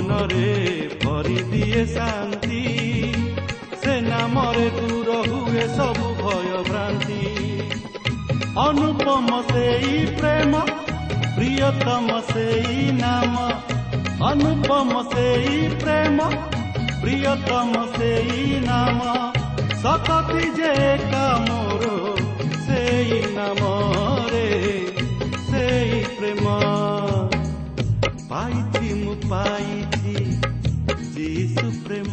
ଜୀବନରେ ଭରିଦିଏ ଶାନ୍ତି। ସେ ନାମରେ ଦୂର ହୁଏ ସବୁ ଭୟ ଭ୍ରାନ୍ତି ଅନୁପମ ସେଇ ପ୍ରେମ ପ୍ରିୟତମ ସେଇ ନାମ। ଅନୁପମ ସେଇ ପ୍ରେମ ପ୍ରିୟତମ ସେଇ ନାମ। ସତତି ଯେ କାମର ସେଇ ନାମରେ ସେଇ ପ୍ରେମ। ପାଇଛି ମୁଁ ପାଇଛି ଯୀଶୁ ପ୍ରେମ।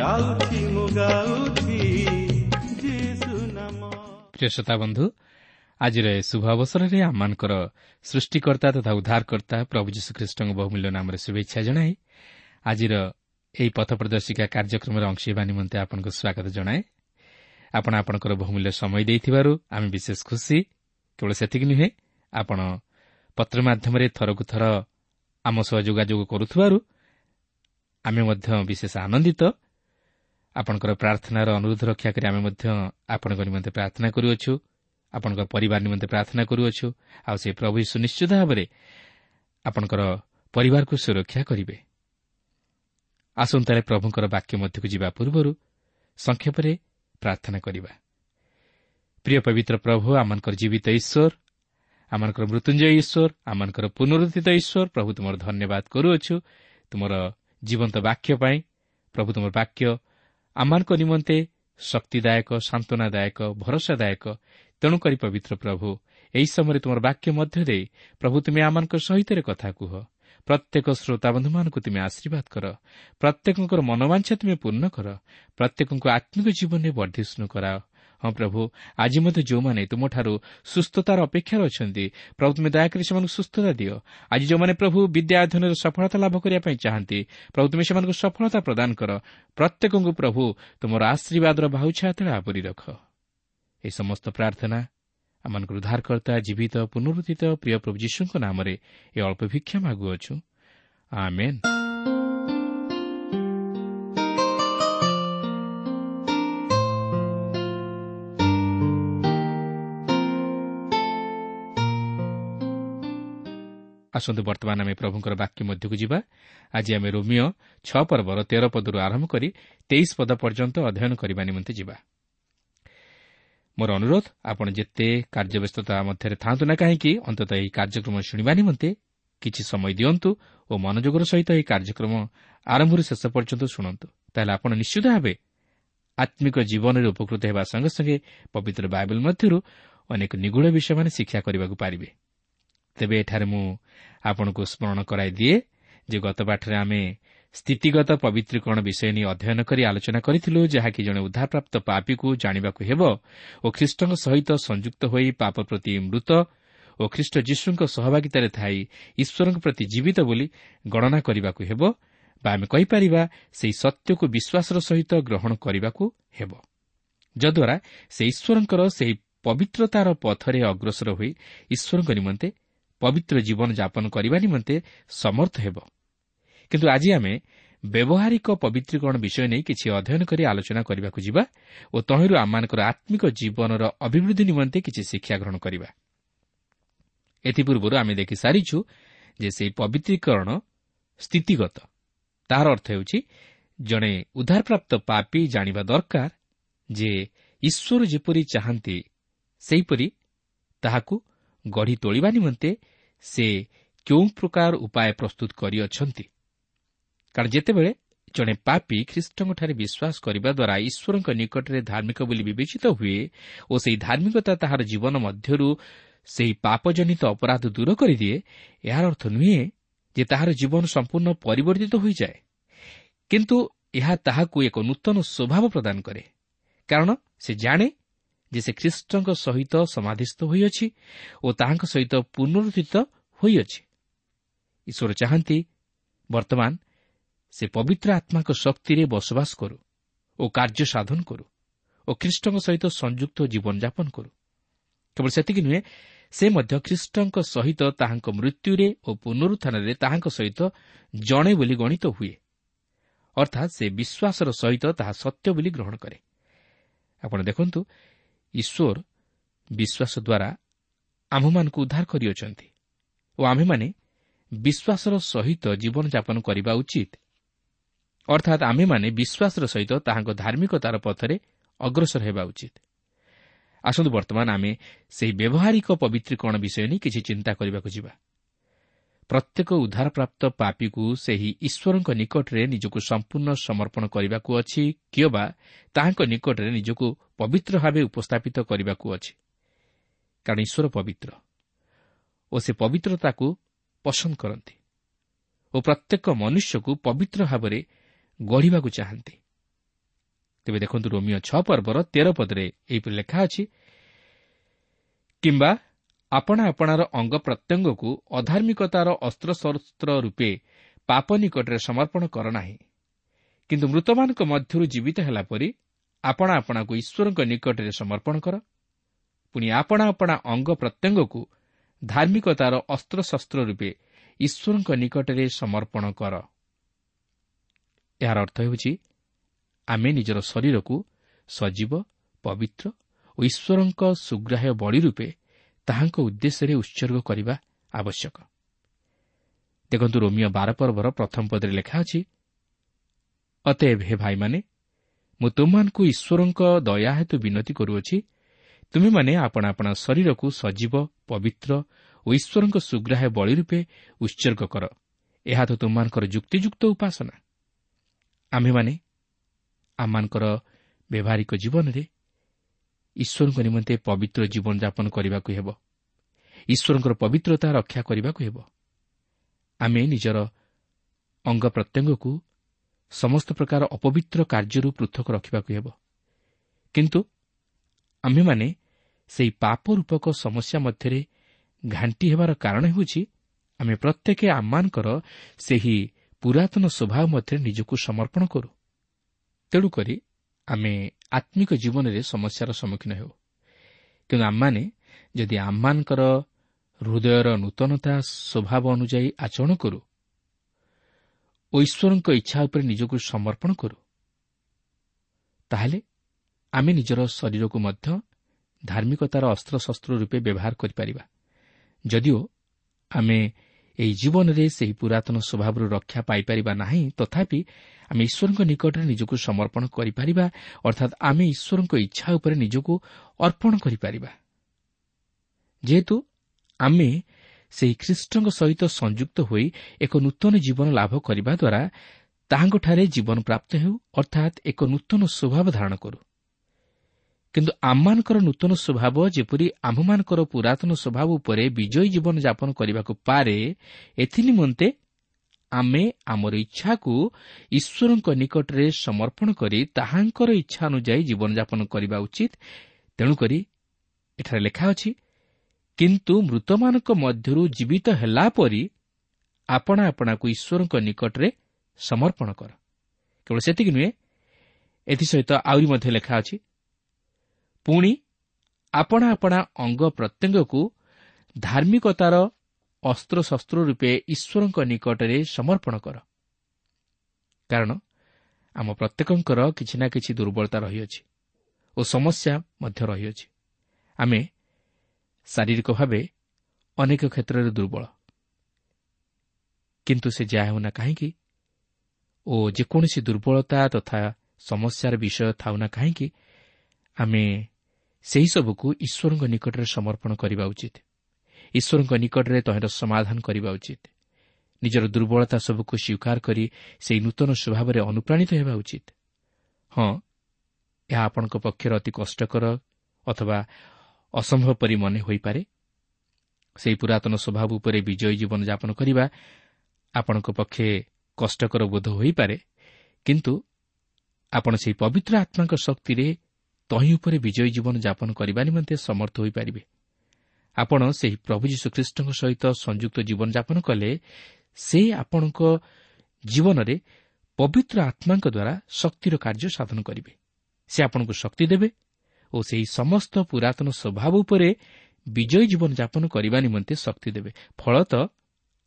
ଗାଉଛି ମୁଁ ଗାଉଛି ଶ୍ରୋତା ବନ୍ଧୁ ଆଜିର ଏ ଶୁଭ ଅବସରରେ ଆମମାନଙ୍କର ସୃଷ୍ଟିକର୍ତ୍ତା ତଥା ଉଦ୍ଧାରକର୍ତ୍ତା ପ୍ରଭୁ ଯୀଶୁଖ୍ରୀଷ୍ଟଙ୍କ ବହୁମୂଲ୍ୟ ନାମରେ ଶୁଭେଚ୍ଛା ଜଣାଏ ଆଜିର ଏହି ପଥ ପ୍ରଦର୍ଶିକା କାର୍ଯ୍ୟକ୍ରମରେ ଅଂଶ ହେବା ନିମନ୍ତେ ଆପଣଙ୍କୁ ସ୍ୱାଗତ ଜଣାଏ। ଆପଣ ଆପଣଙ୍କର ବହୁମୂଲ୍ୟ ସମୟ ଦେଇଥିବାରୁ ଆମେ ବିଶେଷ ଖୁସି କେବଳ ସେତିକି ନୁହେଁ ଆପଣ ପତ୍ର ମାଧ୍ୟମରେ ଥରକୁ ଥର ଆମ ସହ ଯୋଗାଯୋଗ କରୁଥିବାରୁ ଆମେ ମଧ୍ୟ ବିଶେଷ ଆନନ୍ଦିତ। ଆପଣଙ୍କର ପ୍ରାର୍ଥନାର ଅନୁରୋଧ ରକ୍ଷା କରି ଆମେ ମଧ୍ୟ ଆପଣଙ୍କ ନିମନ୍ତେ ପ୍ରାର୍ଥନା କରୁଅଛୁ ଆପଣଙ୍କ ପରିବାର ନିମନ୍ତେ ପ୍ରାର୍ଥନା କରୁଅଛୁ ଆଉ ସେ ପ୍ରଭୁ ସୁନିଶ୍ଚିତ ଭାବରେ ଆପଣଙ୍କର ପରିବାରକୁ ସୁରକ୍ଷା କରିବେ। ଆସନ୍ତାରେ ପ୍ରଭୁଙ୍କର ବାକ୍ୟ ମଧ୍ୟକୁ ଯିବା ପୂର୍ବରୁ ସଂକ୍ଷେପରେ ପ୍ରାର୍ଥନା କରିବା। ପ୍ରିୟ ପବିତ୍ର ପ୍ରଭୁ ଆମଙ୍କର ଜୀବିତ ଈଶ୍ୱର ଆମଙ୍କର ମୃତ୍ୟୁଞ୍ଜୟ ଈଶ୍ୱର ଆମଙ୍କର ପୁନରୁଦ୍ଧିତ ଈଶ୍ୱର ପ୍ରଭୁ ତୁମର ଧନ୍ୟବାଦ କରୁଅଛୁ। ତୁମର ଜୀବନ୍ତ ବାକ୍ୟ ପାଇଁ ପ୍ରଭୁ ତୁମର ବାକ୍ୟ ଆମମାନଙ୍କ ନିମନ୍ତେ ଶକ୍ତିଦାୟକ ସାନ୍ତ୍ୱନାଦାୟକ ଭରସାଦାୟକ ତେଣୁକରି ପବିତ୍ର ପ୍ରଭୁ ଏହି ସମୟରେ ତୁମର ବାକ୍ୟ ମଧ୍ୟ ଦେଇ ପ୍ରଭୁ ତୁମେ ଆମମାନଙ୍କ ସହିତ କଥା କୁହ। ପ୍ରତ୍ୟେକ ଶ୍ରୋତାବନ୍ଧୁମାନଙ୍କୁ ତୁମେ ଆଶୀର୍ବାଦ କର। ପ୍ରତ୍ୟେକଙ୍କର ମନୋବାଞ୍ଛା ତୁମେ ପୂର୍ଣ୍ଣ କର। ପ୍ରତ୍ୟେକଙ୍କୁ ଆତ୍ମିକ ଜୀବନରେ ବର୍ଦ୍ଧିଷ୍ଣୁ କରାଅ। ହଁ ପ୍ରଭୁ ଆଜି ମଧ୍ୟ ଯେଉଁମାନେ ତୁମଠାରୁ ସୁସ୍ଥତାର ଅପେକ୍ଷାରେ ଅଛନ୍ତି ପ୍ରଭୁ ତୁମେ ଦୟାକରି ସେମାନଙ୍କୁ ସୁସ୍ଥତା ଦିଅ। ଆଜି ଯେଉଁମାନେ ପ୍ରଭୁ ବିଦ୍ୟା ଅଧ୍ୟୟନରେ ସଫଳତା ଲାଭ କରିବା ପାଇଁ ଚାହାନ୍ତି ପ୍ରଭୁ ତୁମେ ସେମାନଙ୍କୁ ସଫଳତା ପ୍ରଦାନ କର। ପ୍ରତ୍ୟେକଙ୍କୁ ପ୍ରଭୁ ତୁମର ଆଶୀର୍ବାଦର ବାହୁଛା ତଳେ ଆବରି ରଖ। ଏହି ସମସ୍ତ ପ୍ରାର୍ଥନା ଆମମାନଙ୍କର ଉଦ୍ଧାରକର୍ତ୍ତା ଜୀବିତ ପୁନରୁଦ୍ଧିତ ପ୍ରିୟ ପ୍ରଭୁ ଯୀଶୁଙ୍କ ନାମରେ ଏ ଅଳ୍ପ ଭିକ୍ଷା ମାଗୁଅଛୁ। ଆମେନ୍। ଆସନ୍ତୁ ବର୍ତ୍ତମାନ ଆମେ ପ୍ରଭୁଙ୍କର ବାକ୍ୟ ମଧ୍ୟକୁ ଯିବା। ଆଜି ଆମେ ରୋମିଓ ଛଅ ପର୍ବର ତେର ପଦରୁ ଆରମ୍ଭ କରି ତେଇଶ ପଦ ପର୍ଯ୍ୟନ୍ତ ଅଧ୍ୟୟନ କରିବା ନିମନ୍ତେ ଯିବା। ମୋର ଅନୁରୋଧ ଆପଣ ଯେତେ କାର୍ଯ୍ୟବ୍ୟସ୍ତତା ମଧ୍ୟରେ ଥାନ୍ତୁ ନା କାହିଁକି ଅନ୍ତତଃ ଏହି କାର୍ଯ୍ୟକ୍ରମ ଶୁଣିବା ନିମନ୍ତେ କିଛି ସମୟ ଦିଅନ୍ତୁ ଓ ମନୋଯୋଗର ସହିତ ଏହି କାର୍ଯ୍ୟକ୍ରମ ଆରମ୍ଭରୁ ଶେଷ ପର୍ଯ୍ୟନ୍ତ ଶୁଣନ୍ତୁ। ତାହେଲେ ଆପଣ ନିଶ୍ଚିତ ଭାବେ ଆତ୍ମିକ ଜୀବନରେ ଉପକୃତ ହେବା ସଙ୍ଗେ ସଙ୍ଗେ ପବିତ୍ର ବାଇବଲ ମଧ୍ୟରୁ ଅନେକ ନିଗୁଢ଼ ବିଷୟମାନେ ଶିକ୍ଷା କରିବାକୁ ପାରିବେ। ତେବେ ଏଠାରେ ମୁଁ ଆପଣଙ୍କୁ ସ୍ମରଣ କରାଇ ଦିଏ ଯେ ଗତ ପାଠରେ ଆମେ ସ୍ଥିତିଗତ ପବିତ୍ରୀକରଣ ବିଷୟ ନେଇ ଅଧ୍ୟୟନ କରି ଆଲୋଚନା କରିଥିଲୁ ଯାହାକି ଜଣେ ଉଦ୍ଧାରପ୍ରାପ୍ତ ପାପୀକୁ ଜାଣିବାକୁ ହେବ ଓ ଖ୍ରୀଷ୍ଟଙ୍କ ସହିତ ସଂଯୁକ୍ତ ହୋଇ ପାପ ପ୍ରତି ମୃତ ଓ ଖ୍ରୀଷ୍ଟ ଯୀଶୁଙ୍କ ସହଭାଗିତାରେ ଥାଇ ଈଶ୍ୱରଙ୍କ ପ୍ରତି ଜୀବିତ ବୋଲି ଗଣନା କରିବାକୁ ହେବ ବା ଆମେ କହିପାରିବା ସେହି ସତ୍ୟକୁ ବିଶ୍ୱାସର ସହିତ ଗ୍ରହଣ କରିବାକୁ ହେବ। ଯଦ୍ୱାରା ସେ ଈଶ୍ୱରଙ୍କର ସେହି ପବିତ୍ରତାର ପଥରେ ଅଗ୍ରସର ହୋଇ ଈଶ୍ୱରଙ୍କ ନିମନ୍ତେ ପବିତ୍ର ଜୀବନ ଯାପନ କରିବା ନିମନ୍ତେ ସମର୍ଥ ହେବ। କିନ୍ତୁ ଆଜି ଆମେ ବ୍ୟବହାରିକ ପବିତ୍ରୀକରଣ ବିଷୟ ନେଇ କିଛି ଅଧ୍ୟୟନ କରି ଆଲୋଚନା କରିବାକୁ ଯିବା ଓ ତହିଁରୁ ଆମମାନଙ୍କର ଆତ୍ମିକ ଜୀବନର ଅଭିବୃଦ୍ଧି ନିମନ୍ତେ କିଛି ଶିକ୍ଷା ଗ୍ରହଣ କରିବା। ଏଥିପୂର୍ବରୁ ଆମେ ଦେଖିସାରିଛୁ ଯେ ସେହି ପବିତ୍ରୀକରଣ ସ୍ଥିତିଗତ। ତାହାର ଅର୍ଥ ହେଉଛି ଜଣେ ଉଦ୍ଧାରପ୍ରାପ୍ତ ପାପି ଜାଣିବା ଦରକାର ଯେ ଈଶ୍ୱର ଯେପରି ଚାହାନ୍ତି ସେହିପରି ତାହାକୁ ଗଢ଼ି ତୋଳିବା ନିମନ୍ତେ ସେ କେଉଁ ପ୍ରକାର ଉପାୟ ପ୍ରସ୍ତୁତ କରିଅଛନ୍ତି? କାରଣ ଯେତେବେଳେ ଜଣେ ପାପି ଖ୍ରୀଷ୍ଟଙ୍କଠାରେ ବିଶ୍ୱାସ କରିବା ଦ୍ୱାରା ଈଶ୍ୱରଙ୍କ ନିକଟରେ ଧାର୍ମିକ ବୋଲି ବିବେଚିତ ହୁଏ ଓ ସେହି ଧାର୍ମିକତା ତାହାର ଜୀବନ ମଧ୍ୟରୁ ସେହି ପାପଜନିତ ଅପରାଧ ଦୂର କରିଦିଏ ଏହାର ଅର୍ଥ ନୁହେଁ ଯେ ତାହାର ଜୀବନ ସମ୍ପୂର୍ଣ୍ଣ ପରିବର୍ତ୍ତିତ ହୋଇଯାଏ କିନ୍ତୁ ଏହା ତାହାକୁ ଏକ ନୂତନ ସ୍ୱଭାବ ପ୍ରଦାନ କରେ। କାରଣ ସେ ଜାଣେ ଯେ ସେ ଖ୍ରୀଷ୍ଟଙ୍କ ସହିତ ସମାଧିସ୍ଥ ହୋଇଅଛି ଓ ତାହାଙ୍କ ସହିତ ପୁନରୁଦ୍ଧିତ ହୋଇଅଛି। ଈଶ୍ୱର ଚାହାନ୍ତି ବର୍ତ୍ତମାନ ସେ ପବିତ୍ର ଆତ୍ମାଙ୍କ ଶକ୍ତିରେ ବସବାସ କରୁ ଓ କାର୍ଯ୍ୟ ସାଧନ କରୁ ଓ ଖ୍ରୀଷ୍ଟଙ୍କ ସହିତ ସଂଯୁକ୍ତ ଜୀବନଯାପନ କରୁ। କେବଳ ସେତିକି ନୁହେଁ ସେ ମଧ୍ୟ ଖ୍ରୀଷ୍ଟଙ୍କ ସହିତ ତାହାଙ୍କ ମୃତ୍ୟୁରେ ଓ ପୁନରୁତ୍ଥାନରେ ତାହାଙ୍କ ସହିତ ଜଣେ ବୋଲି ଗଣିତ ହୁଏ। ଅର୍ଥାତ୍ ସେ ବିଶ୍ୱାସର ସହିତ ତାହା ସତ୍ୟ ବୋଲି ଗ୍ରହଣ କରେ। ଆପଣ ଦେଖନ୍ତୁ ଈଶ୍ୱର ବିଶ୍ୱାସ ଦ୍ୱାରା ଆମ୍ଭମାନଙ୍କୁ ଉଦ୍ଧାର କରିଅଛନ୍ତି ଓ ଆମ୍ଭେମାନେ ବିଶ୍ୱାସର ସହିତ ଜୀବନଯାପନ କରିବା ଉଚିତ। ଅର୍ଥାତ୍ ଆମ୍ଭେମାନେ ବିଶ୍ୱାସର ସହିତ ତାହାଙ୍କ ଧାର୍ମିକତାର ପଥରେ ଅଗ୍ରସର ହେବା ଉଚିତ। ଆସନ୍ତୁ ବର୍ତ୍ତମାନ ଆମେ ସେହି ବ୍ୟବହାରିକ ପବିତ୍ରୀକରଣ ବିଷୟ ନେଇ କିଛି ଚିନ୍ତା କରିବାକୁ ଯିବା। ପ୍ରତ୍ୟେକ ଉଦ୍ଧାରପ୍ରାପ୍ତ ପାପୀକୁ ସେହି ଈଶ୍ୱରଙ୍କ ନିକଟରେ ନିଜକୁ ସମ୍ପୂର୍ଣ୍ଣ ସମର୍ପଣ କରିବାକୁ ଅଛି କିମ୍ବା ତାହାଙ୍କ ନିକଟରେ ନିଜକୁ ପବିତ୍ର ଭାବେ ଉପସ୍ଥାପିତ କରିବାକୁ ଅଛି। କାରଣ ଈଶ୍ୱର ପବିତ୍ର। ଓ ସେ ପବିତ୍ରତାକୁ ପସନ୍ଦ କରନ୍ତି। ଓ ପ୍ରତ୍ୟେକ ମନୁଷ୍ୟକୁ ପବିତ୍ର ଭାବରେ ଗଢ଼ିବାକୁ ଚାହାନ୍ତି। ତେବେ ଦେଖନ୍ତୁ ରୋମିଓ ଛଅ ପର୍ବର ତେର ପଦରେ ଏହିପରି ଲେଖା ଅଛି କିମ୍ବା ଆପଣା ଆପଣାର ଅଙ୍ଗ ପ୍ରତ୍ୟଙ୍ଗକୁ ଅଧାର୍ମିକତାର ଅସ୍ତ୍ରଶସ୍ତ୍ର ରୂପେ ପାପ ନିକଟରେ ସମର୍ପଣ କର ନାହିଁ କିନ୍ତୁ ମୃତମାନଙ୍କ ମଧ୍ୟରୁ ଜୀବିତ ହେଲା ପରି ଆପଣା ଆପଣାକୁ ଈଶ୍ୱରଙ୍କ ନିକଟରେ ସମର୍ପଣ କର। ପୁଣି ଆପଣା ଆପଣା ଅଙ୍ଗ ପ୍ରତ୍ୟଙ୍ଗକୁ ଧାର୍ମିକତାର ଅସ୍ତ୍ରଶସ୍ତ୍ର ରୂପେ ଈଶ୍ୱରଙ୍କ ନିକଟରେ ସମର୍ପଣ କର। ଏହାର ଅର୍ଥ ହେଉଛି ଆମେ ନିଜର ଶରୀରକୁ ସଜୀବ ପବିତ୍ର ଓ ଈଶ୍ୱରଙ୍କ ସୁଗ୍ରାହ୍ୟ ବଳି ରୂପେ ତାହାଙ୍କ ଉଦ୍ଦେଶ୍ୟରେ ଉତ୍ସର୍ଗ କରିବା ଆବଶ୍ୟକ। ଦେଖନ୍ତୁ ରୋମିଓ ବାର ପର୍ବର ପ୍ରଥମ ପଦରେ ଲେଖା ଅଛି ଅତଏବ ହେ ଭାଇମାନେ ମୁଁ ତୁମମାନଙ୍କୁ ଈଶ୍ୱରଙ୍କ ଦୟା ହେତୁ ବିନତି କରୁଅଛି ତୁମେମାନେ ଆପଣା ଆପଣା ଶରୀରକୁ ସଜୀବ ପବିତ୍ର ଓ ଈଶ୍ୱରଙ୍କ ସୁଗ୍ରାହ୍ୟ ବଳି ରୂପେ ଉତ୍ସର୍ଗ କର। ଏହା ତ ତୁମମାନଙ୍କର ଯୁକ୍ତିଯୁକ୍ତ ଉପାସନା। ଆମ୍ଭେମାନେ ଆମମାନଙ୍କର ବ୍ୟବହାରିକ ଜୀବନରେ ଈଶ୍ୱରଙ୍କ ନିମନ୍ତେ ପବିତ୍ର ଜୀବନଯାପନ କରିବାକୁ ହେବ। ଈଶ୍ୱରଙ୍କର ପବିତ୍ରତା ରକ୍ଷା କରିବାକୁ ହେବ। ଆମେ ନିଜର ଅଙ୍ଗ ପ୍ରତ୍ୟଙ୍ଗକୁ ସମସ୍ତ ପ୍ରକାର ଅପବିତ୍ର କାର୍ଯ୍ୟରୁ ପୃଥକ ରଖିବାକୁ ହେବ। କିନ୍ତୁ ଆମ୍ଭେମାନେ ସେହି ପାପ ରୂପକ ସମସ୍ୟା ମଧ୍ୟରେ ଘାଣ୍ଟି ହେବାର କାରଣ ହେଉଛି ଆମେ ପ୍ରତ୍ୟେକ ଆମମାନଙ୍କର ସେହି ପୁରାତନ ସ୍ୱଭାବ ମଧ୍ୟରେ ନିଜକୁ ସମର୍ପଣ କରୁ। ତେଣୁକରି ଆମେ ଆତ୍ମିକ ଜୀବନରେ ସମସ୍ୟାର ସମ୍ମୁଖୀନ ହେଉ। କିନ୍ତୁ ଆମମାନେ ଯଦି ଆମମାନଙ୍କର ହୃଦୟର ନୂତନତା ସ୍ୱଭାବ ଅନୁଯାୟୀ ଆଚରଣ କରୁ ଓ ଈଶ୍ୱରଙ୍କ ଇଚ୍ଛା ଉପରେ ନିଜକୁ ସମର୍ପଣ କରୁ ତାହେଲେ ଆମେ ନିଜର ଶରୀରକୁ ମଧ୍ୟ ଧାର୍ମିକତାର ଅସ୍ତ୍ରଶସ୍ତ୍ର ରୂପେ ବ୍ୟବହାର କରିପାରିବା। ଯଦିଓ ଆମେ ଏହି ଜୀବନରେ ସେହି ପୁରାତନ ସ୍ୱଭାବରୁ ରକ୍ଷା ପାଇପାରିବା ନାହିଁ ତଥାପି ଆମେ ଈଶ୍ୱରଙ୍କ ନିକଟରେ ନିଜକୁ ସମର୍ପଣ କରିପାରିବା ଅର୍ଥାତ୍ ଆମେ ଈଶ୍ୱରଙ୍କ ଇଚ୍ଛା ଉପରେ ନିଜକୁ ଅର୍ପଣ କରିପାରିବା ଯେହେତୁ ଆମେ ସେହି ଖ୍ରୀଷ୍ଟଙ୍କ ସହିତ ସଂଯୁକ୍ତ ହୋଇ ଏକ ନୂତନ ଜୀବନ ଲାଭ କରିବା ଦ୍ୱାରା ତାହାଙ୍କଠାରେ ଜୀବନ ପ୍ରାପ୍ତ ହେଉ ଅର୍ଥାତ୍ ଏକ ନୂତନ ସ୍ୱଭାବ ଧାରଣ କରୁ କିନ୍ତୁ ଆମମାନଙ୍କର ନୂତନ ସ୍ୱଭାବ ଯେପରି ଆମ୍ଭମାନଙ୍କର ପୁରାତନ ସ୍ୱଭାବ ଉପରେ ବିଜୟୀ ଜୀବନ ଯାପନ କରିବାକୁ ପାରେ ଏଥିନିମନ୍ତେ ଆମେ ଆମର ଇଚ୍ଛାକୁ ଈଶ୍ୱରଙ୍କ ନିକଟରେ ସମର୍ପଣ କରି ତାହାଙ୍କର ଇଚ୍ଛା ଅନୁଯାୟୀ ଜୀବନଯାପନ କରିବା ଉଚିତ। ତେଣୁକରି ଏଠାରେ ଲେଖା ଅଛି କିନ୍ତୁ ମୃତମାନଙ୍କ ମଧ୍ୟରୁ ଜୀବିତ ହେଲା ପରି ଆପଣା ଆପଣାକୁ ଈଶ୍ୱରଙ୍କ ନିକଟରେ ସମର୍ପଣ କର। କେବଳ ସେତିକି ନୁହେଁ ଏଥିସହିତ ଆହୁରି ମଧ୍ୟ ଲେଖା ଅଛି ପୁଣି ଆପଣା ଆପଣା ଅଙ୍ଗ ପ୍ରତ୍ୟଙ୍ଗକୁ ଧାର୍ମିକତାର ଅସ୍ତ୍ରଶସ୍ତ୍ର ରୂପେ ଈଶ୍ୱରଙ୍କ ନିକଟରେ ସମର୍ପଣ କର। କାରଣ ଆମ ପ୍ରତ୍ୟେକଙ୍କର କିଛି ନା କିଛି ଦୁର୍ବଳତା ରହିଅଛି ଓ ସମସ୍ୟା ମଧ୍ୟ ରହିଅଛି। ଆମେ ଶାରୀରିକ ଭାବେ ଅନେକ କ୍ଷେତ୍ରରେ ଦୁର୍ବଳ। କିନ୍ତୁ ସେ ଯାହା ହେଉନା କାହିଁକି ଓ ଯେକୌଣସି ଦୁର୍ବଳତା ତଥା ସମସ୍ୟାର ବିଷୟ ଥାଉନା କାହିଁକି ଆମେ ସେହିସବୁକୁ ଈଶ୍ୱରଙ୍କ ନିକଟରେ ସମର୍ପଣ କରିବା ଉଚିତ। ଈଶ୍ୱରଙ୍କ ନିକଟରେ ତହିଁର ସମାଧାନ କରିବା ଉଚିତ। ନିଜର ଦୁର୍ବଳତା ସବୁକୁ ସ୍ୱୀକାର କରି ସେହି ନୂତନ ସ୍ୱଭାବରେ ଅନୁପ୍ରାଣିତ ହେବା ଉଚିତ। ହଁ ଏହା ଆପଣଙ୍କ ପକ୍ଷରେ ଅତି କଷ୍ଟକର ଅଥବା ଅସମ୍ଭବ ପରି ମନେ ହୋଇପାରେ। ସେହି ପୁରାତନ ସ୍ୱଭାବ ଉପରେ ବିଜୟୀ ଜୀବନ ଯାପନ କରିବା ଆପଣଙ୍କ ପକ୍ଷେ କଷ୍ଟକର ବୋଧ ହୋଇପାରେ। କିନ୍ତୁ ଆପଣ ସେହି ପବିତ୍ର ଆତ୍ମାଙ୍କ ଶକ୍ତିରେ ତହିଁ ଉପରେ ବିଜୟୀ ଜୀବନ ଯାପନ କରିବା ନିମନ୍ତେ ସମର୍ଥ ହୋଇପାରିବେ। ଆପଣ ସେହି ପ୍ରଭୁ ଯୀଶୁଖ୍ରୀଷ୍ଟଙ୍କ ସହିତ ସଂଯୁକ୍ତ ଜୀବନଯାପନ କଲେ ସେ ଆପଣଙ୍କ ଜୀବନରେ ପବିତ୍ର ଆତ୍ମାଙ୍କ ଦ୍ୱାରା ଶକ୍ତିର କାର୍ଯ୍ୟ ସାଧନ କରିବେ। ସେ ଆପଣଙ୍କୁ ଶକ୍ତି ଦେବେ ଓ ସେହି ସମସ୍ତ ପୁରାତନ ସ୍ୱଭାବ ଉପରେ ବିଜୟୀ ଜୀବନଯାପନ କରିବା ନିମନ୍ତେ ଶକ୍ତି ଦେବେ। ଫଳତଃ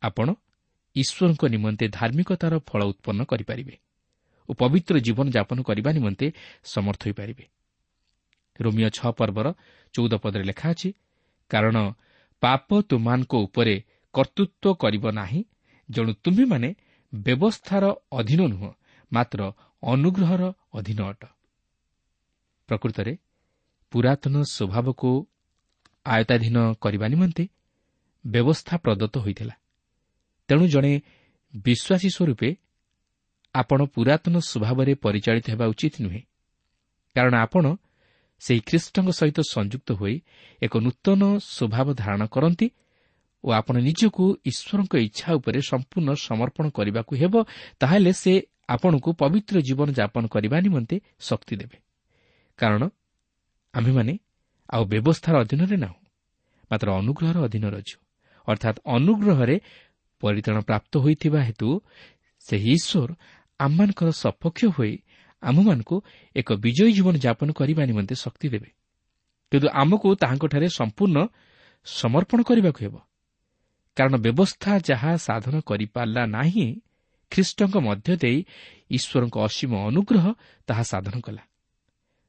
ଆପଣ ଈଶ୍ୱରଙ୍କ ନିମନ୍ତେ ଧାର୍ମିକତାର ଫଳ ଉତ୍ପନ୍ନ କରିପାରିବେ ଓ ପବିତ୍ର ଜୀବନଯାପନ କରିବା ନିମନ୍ତେ ସମର୍ଥ ହୋଇପାରିବେ। ରୋମିଓ ଛଅ ପର୍ବର ଚଉଦ ପଦରେ ଲେଖା ଅଛି କାରଣ ପାପ ତୁମାନଙ୍କ ଉପରେ କର୍ତ୍ତୃତ୍ୱ କରିବ ନାହିଁ ଜଣୁ ତୁମେମାନେ ବ୍ୟବସ୍ଥାର ଅଧୀନ ନୁହଁ ମାତ୍ର ଅନୁଗ୍ରହର ଅଧୀନ ଅଟ। ପ୍ରକୃତରେ ପୁରାତନ ସ୍ୱଭାବକୁ ଆୟତାଧୀନ କରିବା ନିମନ୍ତେ ବ୍ୟବସ୍ଥା ପ୍ରଦତ୍ତ ହୋଇଥିଲା। ତେଣୁ ଜଣେ ବିଶ୍ୱାସୀ ସ୍ୱରୂପେ ଆପଣ ପୁରାତନ ସ୍ୱଭାବରେ ପରିଚାଳିତ ହେବା ଉଚିତ ନୁହେଁ କାରଣ ଆପଣ ସେହି ଖ୍ରୀଷ୍ଟଙ୍କ ସହିତ ସଂଯୁକ୍ତ ହୋଇ ଏକ ନୂତନ ସ୍ୱଭାବ ଧାରଣ କରନ୍ତି ଓ ଆପଣ ନିଜକୁ ଈଶ୍ୱରଙ୍କ ଇଚ୍ଛା ଉପରେ ସମ୍ପୂର୍ଣ୍ଣ ସମର୍ପଣ କରିବାକୁ ହେବ ତାହେଲେ ସେ ଆପଣଙ୍କୁ ପବିତ୍ର ଜୀବନ ଯାପନ କରିବା ନିମନ୍ତେ ଶକ୍ତି ଦେବେ। କାରଣ ଆମ୍ଭେମାନେ ଆଉ ବ୍ୟବସ୍ଥାର ଅଧୀନରେ ନାହୁଁ ମାତ୍ର ଅନୁଗ୍ରହର ଅଧୀନରେ ଅଛୁ। ଅର୍ଥାତ୍ ଅନୁଗ୍ରହରେ ପରିତାଣ ପ୍ରାପ୍ତ ହୋଇଥିବା ହେତୁ ସେହି ଈଶ୍ୱର ଆମମାନଙ୍କର ସପକ୍ଷ ହୋଇ ଆମମାନଙ୍କୁ ଏକ ବିଜୟୀ ଜୀବନ ଯାପନ କରିବା ନିମନ୍ତେ ଶକ୍ତି ଦେବେ। କିନ୍ତୁ ଆମକୁ ତାହାଙ୍କଠାରେ ସମ୍ପୂର୍ଣ୍ଣ ସମର୍ପଣ କରିବାକୁ ହେବ। କାରଣ ବ୍ୟବସ୍ଥା ଯାହା ସାଧନ କରିପାରିଲା ନାହିଁ ଖ୍ରୀଷ୍ଟଙ୍କ ମଧ୍ୟ ଦେଇ ଈଶ୍ୱରଙ୍କ ଅସୀମ ଅନୁଗ୍ରହ ତାହା ସାଧନ କଲା।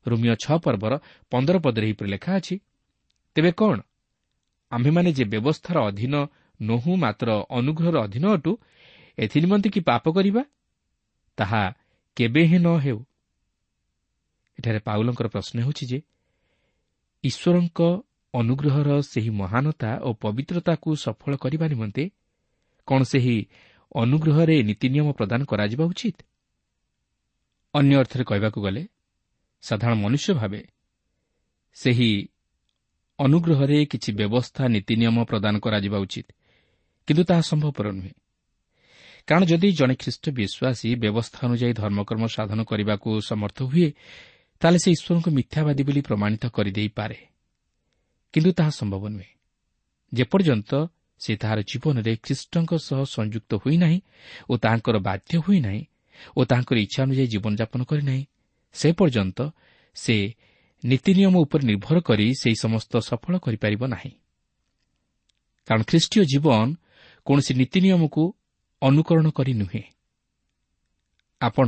ରୋମିଓ ଛଅ ପର୍ବର ପନ୍ଦର ପଦରେ ଏହିପରି ଲେଖା ଅଛି ତେବେ କ'ଣ ଆମ୍ଭେମାନେ ଯେ ବ୍ୟବସ୍ଥାର ଅଧୀନ ନୋହୁଁ ମାତ୍ର ଅନୁଗ୍ରହର ଅଧୀନ ଅଟୁ ଏଥିନିମନ୍ତେ କି ପାପ କରିବା? ତାହା କେବେ ହିଁ ନ ହେଉ। ଏଠାରେ ପାଉଲଙ୍କର ପ୍ରଶ୍ନ ହେଉଛି ଯେ ଈଶ୍ୱରଙ୍କ ଅନୁଗ୍ରହର ସେହି ମହାନତା ଓ ପବିତ୍ରତାକୁ ସଫଳ କରିବା ନିମନ୍ତେ କ'ଣ ସେହି ଅନୁଗ୍ରହରେ ନୀତିନିୟମ ପ୍ରଦାନ କରାଯିବା ଉଚିତ? ଅନ୍ୟ ଅର୍ଥରେ କହିବାକୁ ଗଲେ ସାଧାରଣ ମନୁଷ୍ୟ ଭାବେ ସେହି ଅନୁଗ୍ରହରେ କିଛି ବ୍ୟବସ୍ଥା ନୀତିନିୟମ ପ୍ରଦାନ କରାଯିବା ଉଚିତ। କିନ୍ତୁ ତାହା ସମ୍ଭବପର ନୁହେଁ। କାରଣ ଯଦି ଜଣେ ଖ୍ରୀଷ୍ଟ ବିଶ୍ୱାସୀ ବ୍ୟବସ୍ଥା ଅନୁଯାୟୀ ଧର୍ମକର୍ମ ସାଧନ କରିବାକୁ ସମର୍ଥ ହୁଏ ତାହେଲେ ସେ ଈଶ୍ୱରଙ୍କୁ ମିଥ୍ୟାବାଦୀ ବୋଲି ପ୍ରମାଣିତ କରିଦେଇପାରେ କିନ୍ତୁ ତାହା ସମ୍ଭବ ନୁହେଁ। ଯେପର୍ଯ୍ୟନ୍ତ ସେ ତାହାର ଜୀବନରେ ଖ୍ରୀଷ୍ଟଙ୍କ ସହ ସଂଯୁକ୍ତ ହୋଇନାହିଁ ଓ ତାହାଙ୍କର ବାଧ୍ୟ ହୋଇନାହିଁ ଓ ତାହାଙ୍କର ଇଚ୍ଛା ଅନୁଯାୟୀ ଜୀବନଯାପନ କରିନାହିଁ ସେ ପର୍ଯ୍ୟନ୍ତ ସେ ନୀତିନିୟମ ଉପରେ ନିର୍ଭର କରି ସେହି ସମସ୍ତ ସଫଳ କରିପାରିବ ନାହିଁ। କାରଣ ଖ୍ରୀଷ୍ଟୀୟ ଜୀବନ କୌଣସି ନୀତିନିୟମକୁ ଅନୁକରଣ କରି ନୁହେଁ। ଆପଣ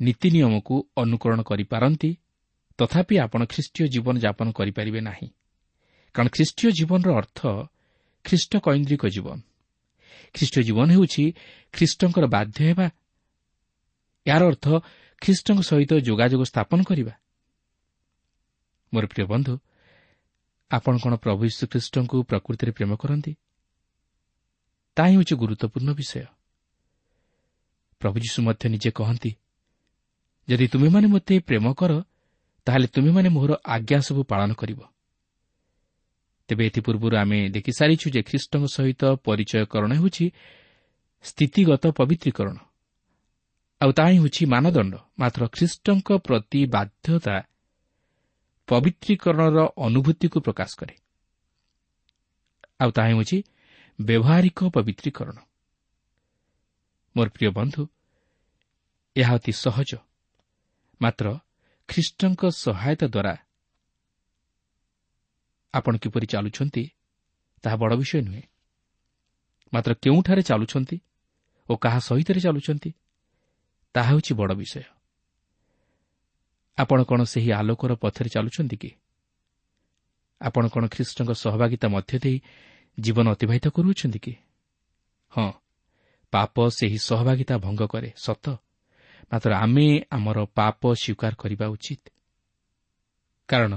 ନୀତିନିୟମକୁ ଅନୁକରଣ କରିପାରନ୍ତି ତଥାପି ଆପଣ ଖ୍ରୀଷ୍ଟୀୟ ଜୀବନ ଯାପନ କରିପାରିବେ ନାହିଁ। କାରଣ ଖ୍ରୀଷ୍ଟୀୟ ଜୀବନର ଅର୍ଥ ଖ୍ରୀଷ୍ଟ କୈନ୍ଦ୍ରିକ ଜୀବନ। ଖ୍ରୀଷ୍ଟ ଜୀବନ ହେଉଛି ଖ୍ରୀଷ୍ଟଙ୍କର ବାଧ୍ୟ ହେବା। ଏହାର ଅର୍ଥ ଖ୍ରୀଷ୍ଟଙ୍କ ସହିତ ଯୋଗାଯୋଗ ସ୍ଥାପନ କରିବା। ମୋର ପ୍ରିୟ ବନ୍ଧୁ ଆପଣ କ'ଣ ପ୍ରଭୁ ଯୀଶୁଖ୍ରୀଷ୍ଟଙ୍କୁ ପ୍ରକୃତିରେ ପ୍ରେମ କରନ୍ତି? ତାହା ହେଉଛି ଗୁରୁତ୍ୱପୂର୍ଣ୍ଣ ବିଷୟ। ପ୍ରଭୁ ଯୀଶୁ ମଧ୍ୟ ନିଜେ କହନ୍ତି ଯଦି ତୁମେମାନେ ମୋତେ ପ୍ରେମ କର ତାହେଲେ ତୁମେମାନେ ମୋହର ଆଜ୍ଞା ସବୁ ପାଳନ କରିବ। ତେବେ ଏଥିପୂର୍ବରୁ ଆମେ ଦେଖିସାରିଛୁ ଯେ ଖ୍ରୀଷ୍ଟଙ୍କ ସହିତ ପରିଚୟକରଣ ହେଉଛି ସ୍ଥିତିଗତ ପବିତ୍ରୀକରଣ। ଆଉ ତାହା ହିଁ ହେଉଛି ମାନଦଣ୍ଡ। ମାତ୍ର ଖ୍ରୀଷ୍ଟଙ୍କ ପ୍ରତି ବାଧ୍ୟତା ପବିତ୍ରୀକରଣର ଅନୁଭୂତିକୁ ପ୍ରକାଶ କରେ। ଆଉ ତାହା ହେଉଛି ବ୍ୟବହାରିକ ପବିତ୍ରୀକରଣ। ମୋର ପ୍ରିୟ ବନ୍ଧୁ ଏହା ଅତି ସହଜ। ମାତ୍ର ଖ୍ରୀଷ୍ଟଙ୍କ ସହାୟତା ଦ୍ୱାରା ଆପଣ କିପରି ଚାଲୁଛନ୍ତି ତାହା ବଡ଼ ବିଷୟ ନୁହେଁ। ମାତ୍ର କେଉଁଠାରେ ଚାଲୁଛନ୍ତି ଓ କାହା ସହିତ ଚାଲୁଛନ୍ତି ତାହା ହେଉଛି ବଡ଼ ବିଷୟ। ଆପଣ କ'ଣ ସେହି ଆଲୋକର ପଥରେ ଚାଲୁଛନ୍ତି କି? ଆପଣ କ'ଣ ଖ୍ରୀଷ୍ଟଙ୍କ ସହଭାଗିତା ମଧ୍ୟ ଦେଇ ଜୀବନ ଅତିବାହିତ କରୁଅଛନ୍ତି କି? ହଁ ପାପ ସେହି ସହଭାଗିତା ଭଙ୍ଗ କରେ ସତ। ମାତ୍ର ଆମେ ଆମର ପାପ ସ୍ୱୀକାର କରିବା ଉଚିତ। କାରଣ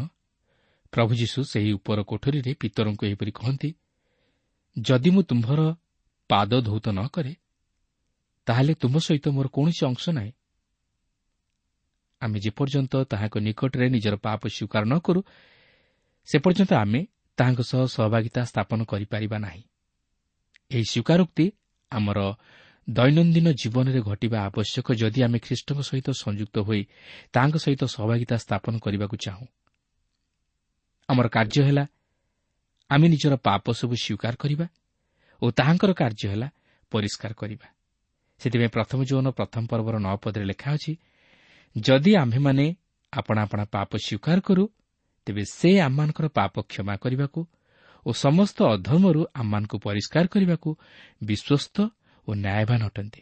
ପ୍ରଭୁ ଯୀଶୁ ସେହି ଉପର କୋଠରୀରେ ପିତରଙ୍କୁ ଏହିପରି କହନ୍ତି ଯଦି ମୁଁ ତୁମ୍ଭର ପାଦ ଧୌତ ନ କରେ ତାହେଲେ ତୁମ୍ଭ ସହିତ ମୋର କୌଣସି ଅଂଶ ନାହିଁ। ଆମେ ଯେପର୍ଯ୍ୟନ୍ତ ତାହାଙ୍କ ନିକଟରେ ନିଜର ପାପ ସ୍ୱୀକାର ନ କରୁ ସେ ପର୍ଯ୍ୟନ୍ତ ଆମେ ତାହାଙ୍କ ସହ ସହଭାଗିତା ସ୍ଥାପନ କରିପାରିବା ନାହିଁ। ଏହି ସ୍ୱୀକାରୋକ୍ତି ଆମର ଦୈନନ୍ଦିନ ଜୀବନରେ ଘଟିବା ଆବଶ୍ୟକ ଯଦି ଆମେ ଖ୍ରୀଷ୍ଟଙ୍କ ସହିତ ସଂଯୁକ୍ତ ହୋଇ ତାହାଙ୍କ ସହିତ ସହଭାଗିତା ସ୍ଥାପନ କରିବାକୁ ଚାହୁଁ। ଆମର କାର୍ଯ୍ୟ ହେଲା ଆମେ ନିଜର ପାପ ସବୁ ସ୍ୱୀକାର କରିବା ଓ ତାହାଙ୍କର କାର୍ଯ୍ୟ ହେଲା ପରିଷ୍କାର କରିବା। ସେଥିପାଇଁ ପ୍ରଥମ ଯୌନ ପ୍ରଥମ ପର୍ବର ନଅ ପଦରେ ଲେଖା ଅଛି ଯଦି ଆମ୍ଭେମାନେ ଆପଣା ଆପଣା ପାପ ସ୍ୱୀକାର କରୁ ତେବେ ସେ ଆମମାନଙ୍କର ପାପ କ୍ଷମା କରିବାକୁ ଓ ସମସ୍ତ ଅଧର୍ମରୁ ଆମମାନଙ୍କୁ ପରିଷ୍କାର କରିବାକୁ ବିଶ୍ୱସ୍ତ ଓ ନ୍ୟାୟବାନ ଅଟନ୍ତି।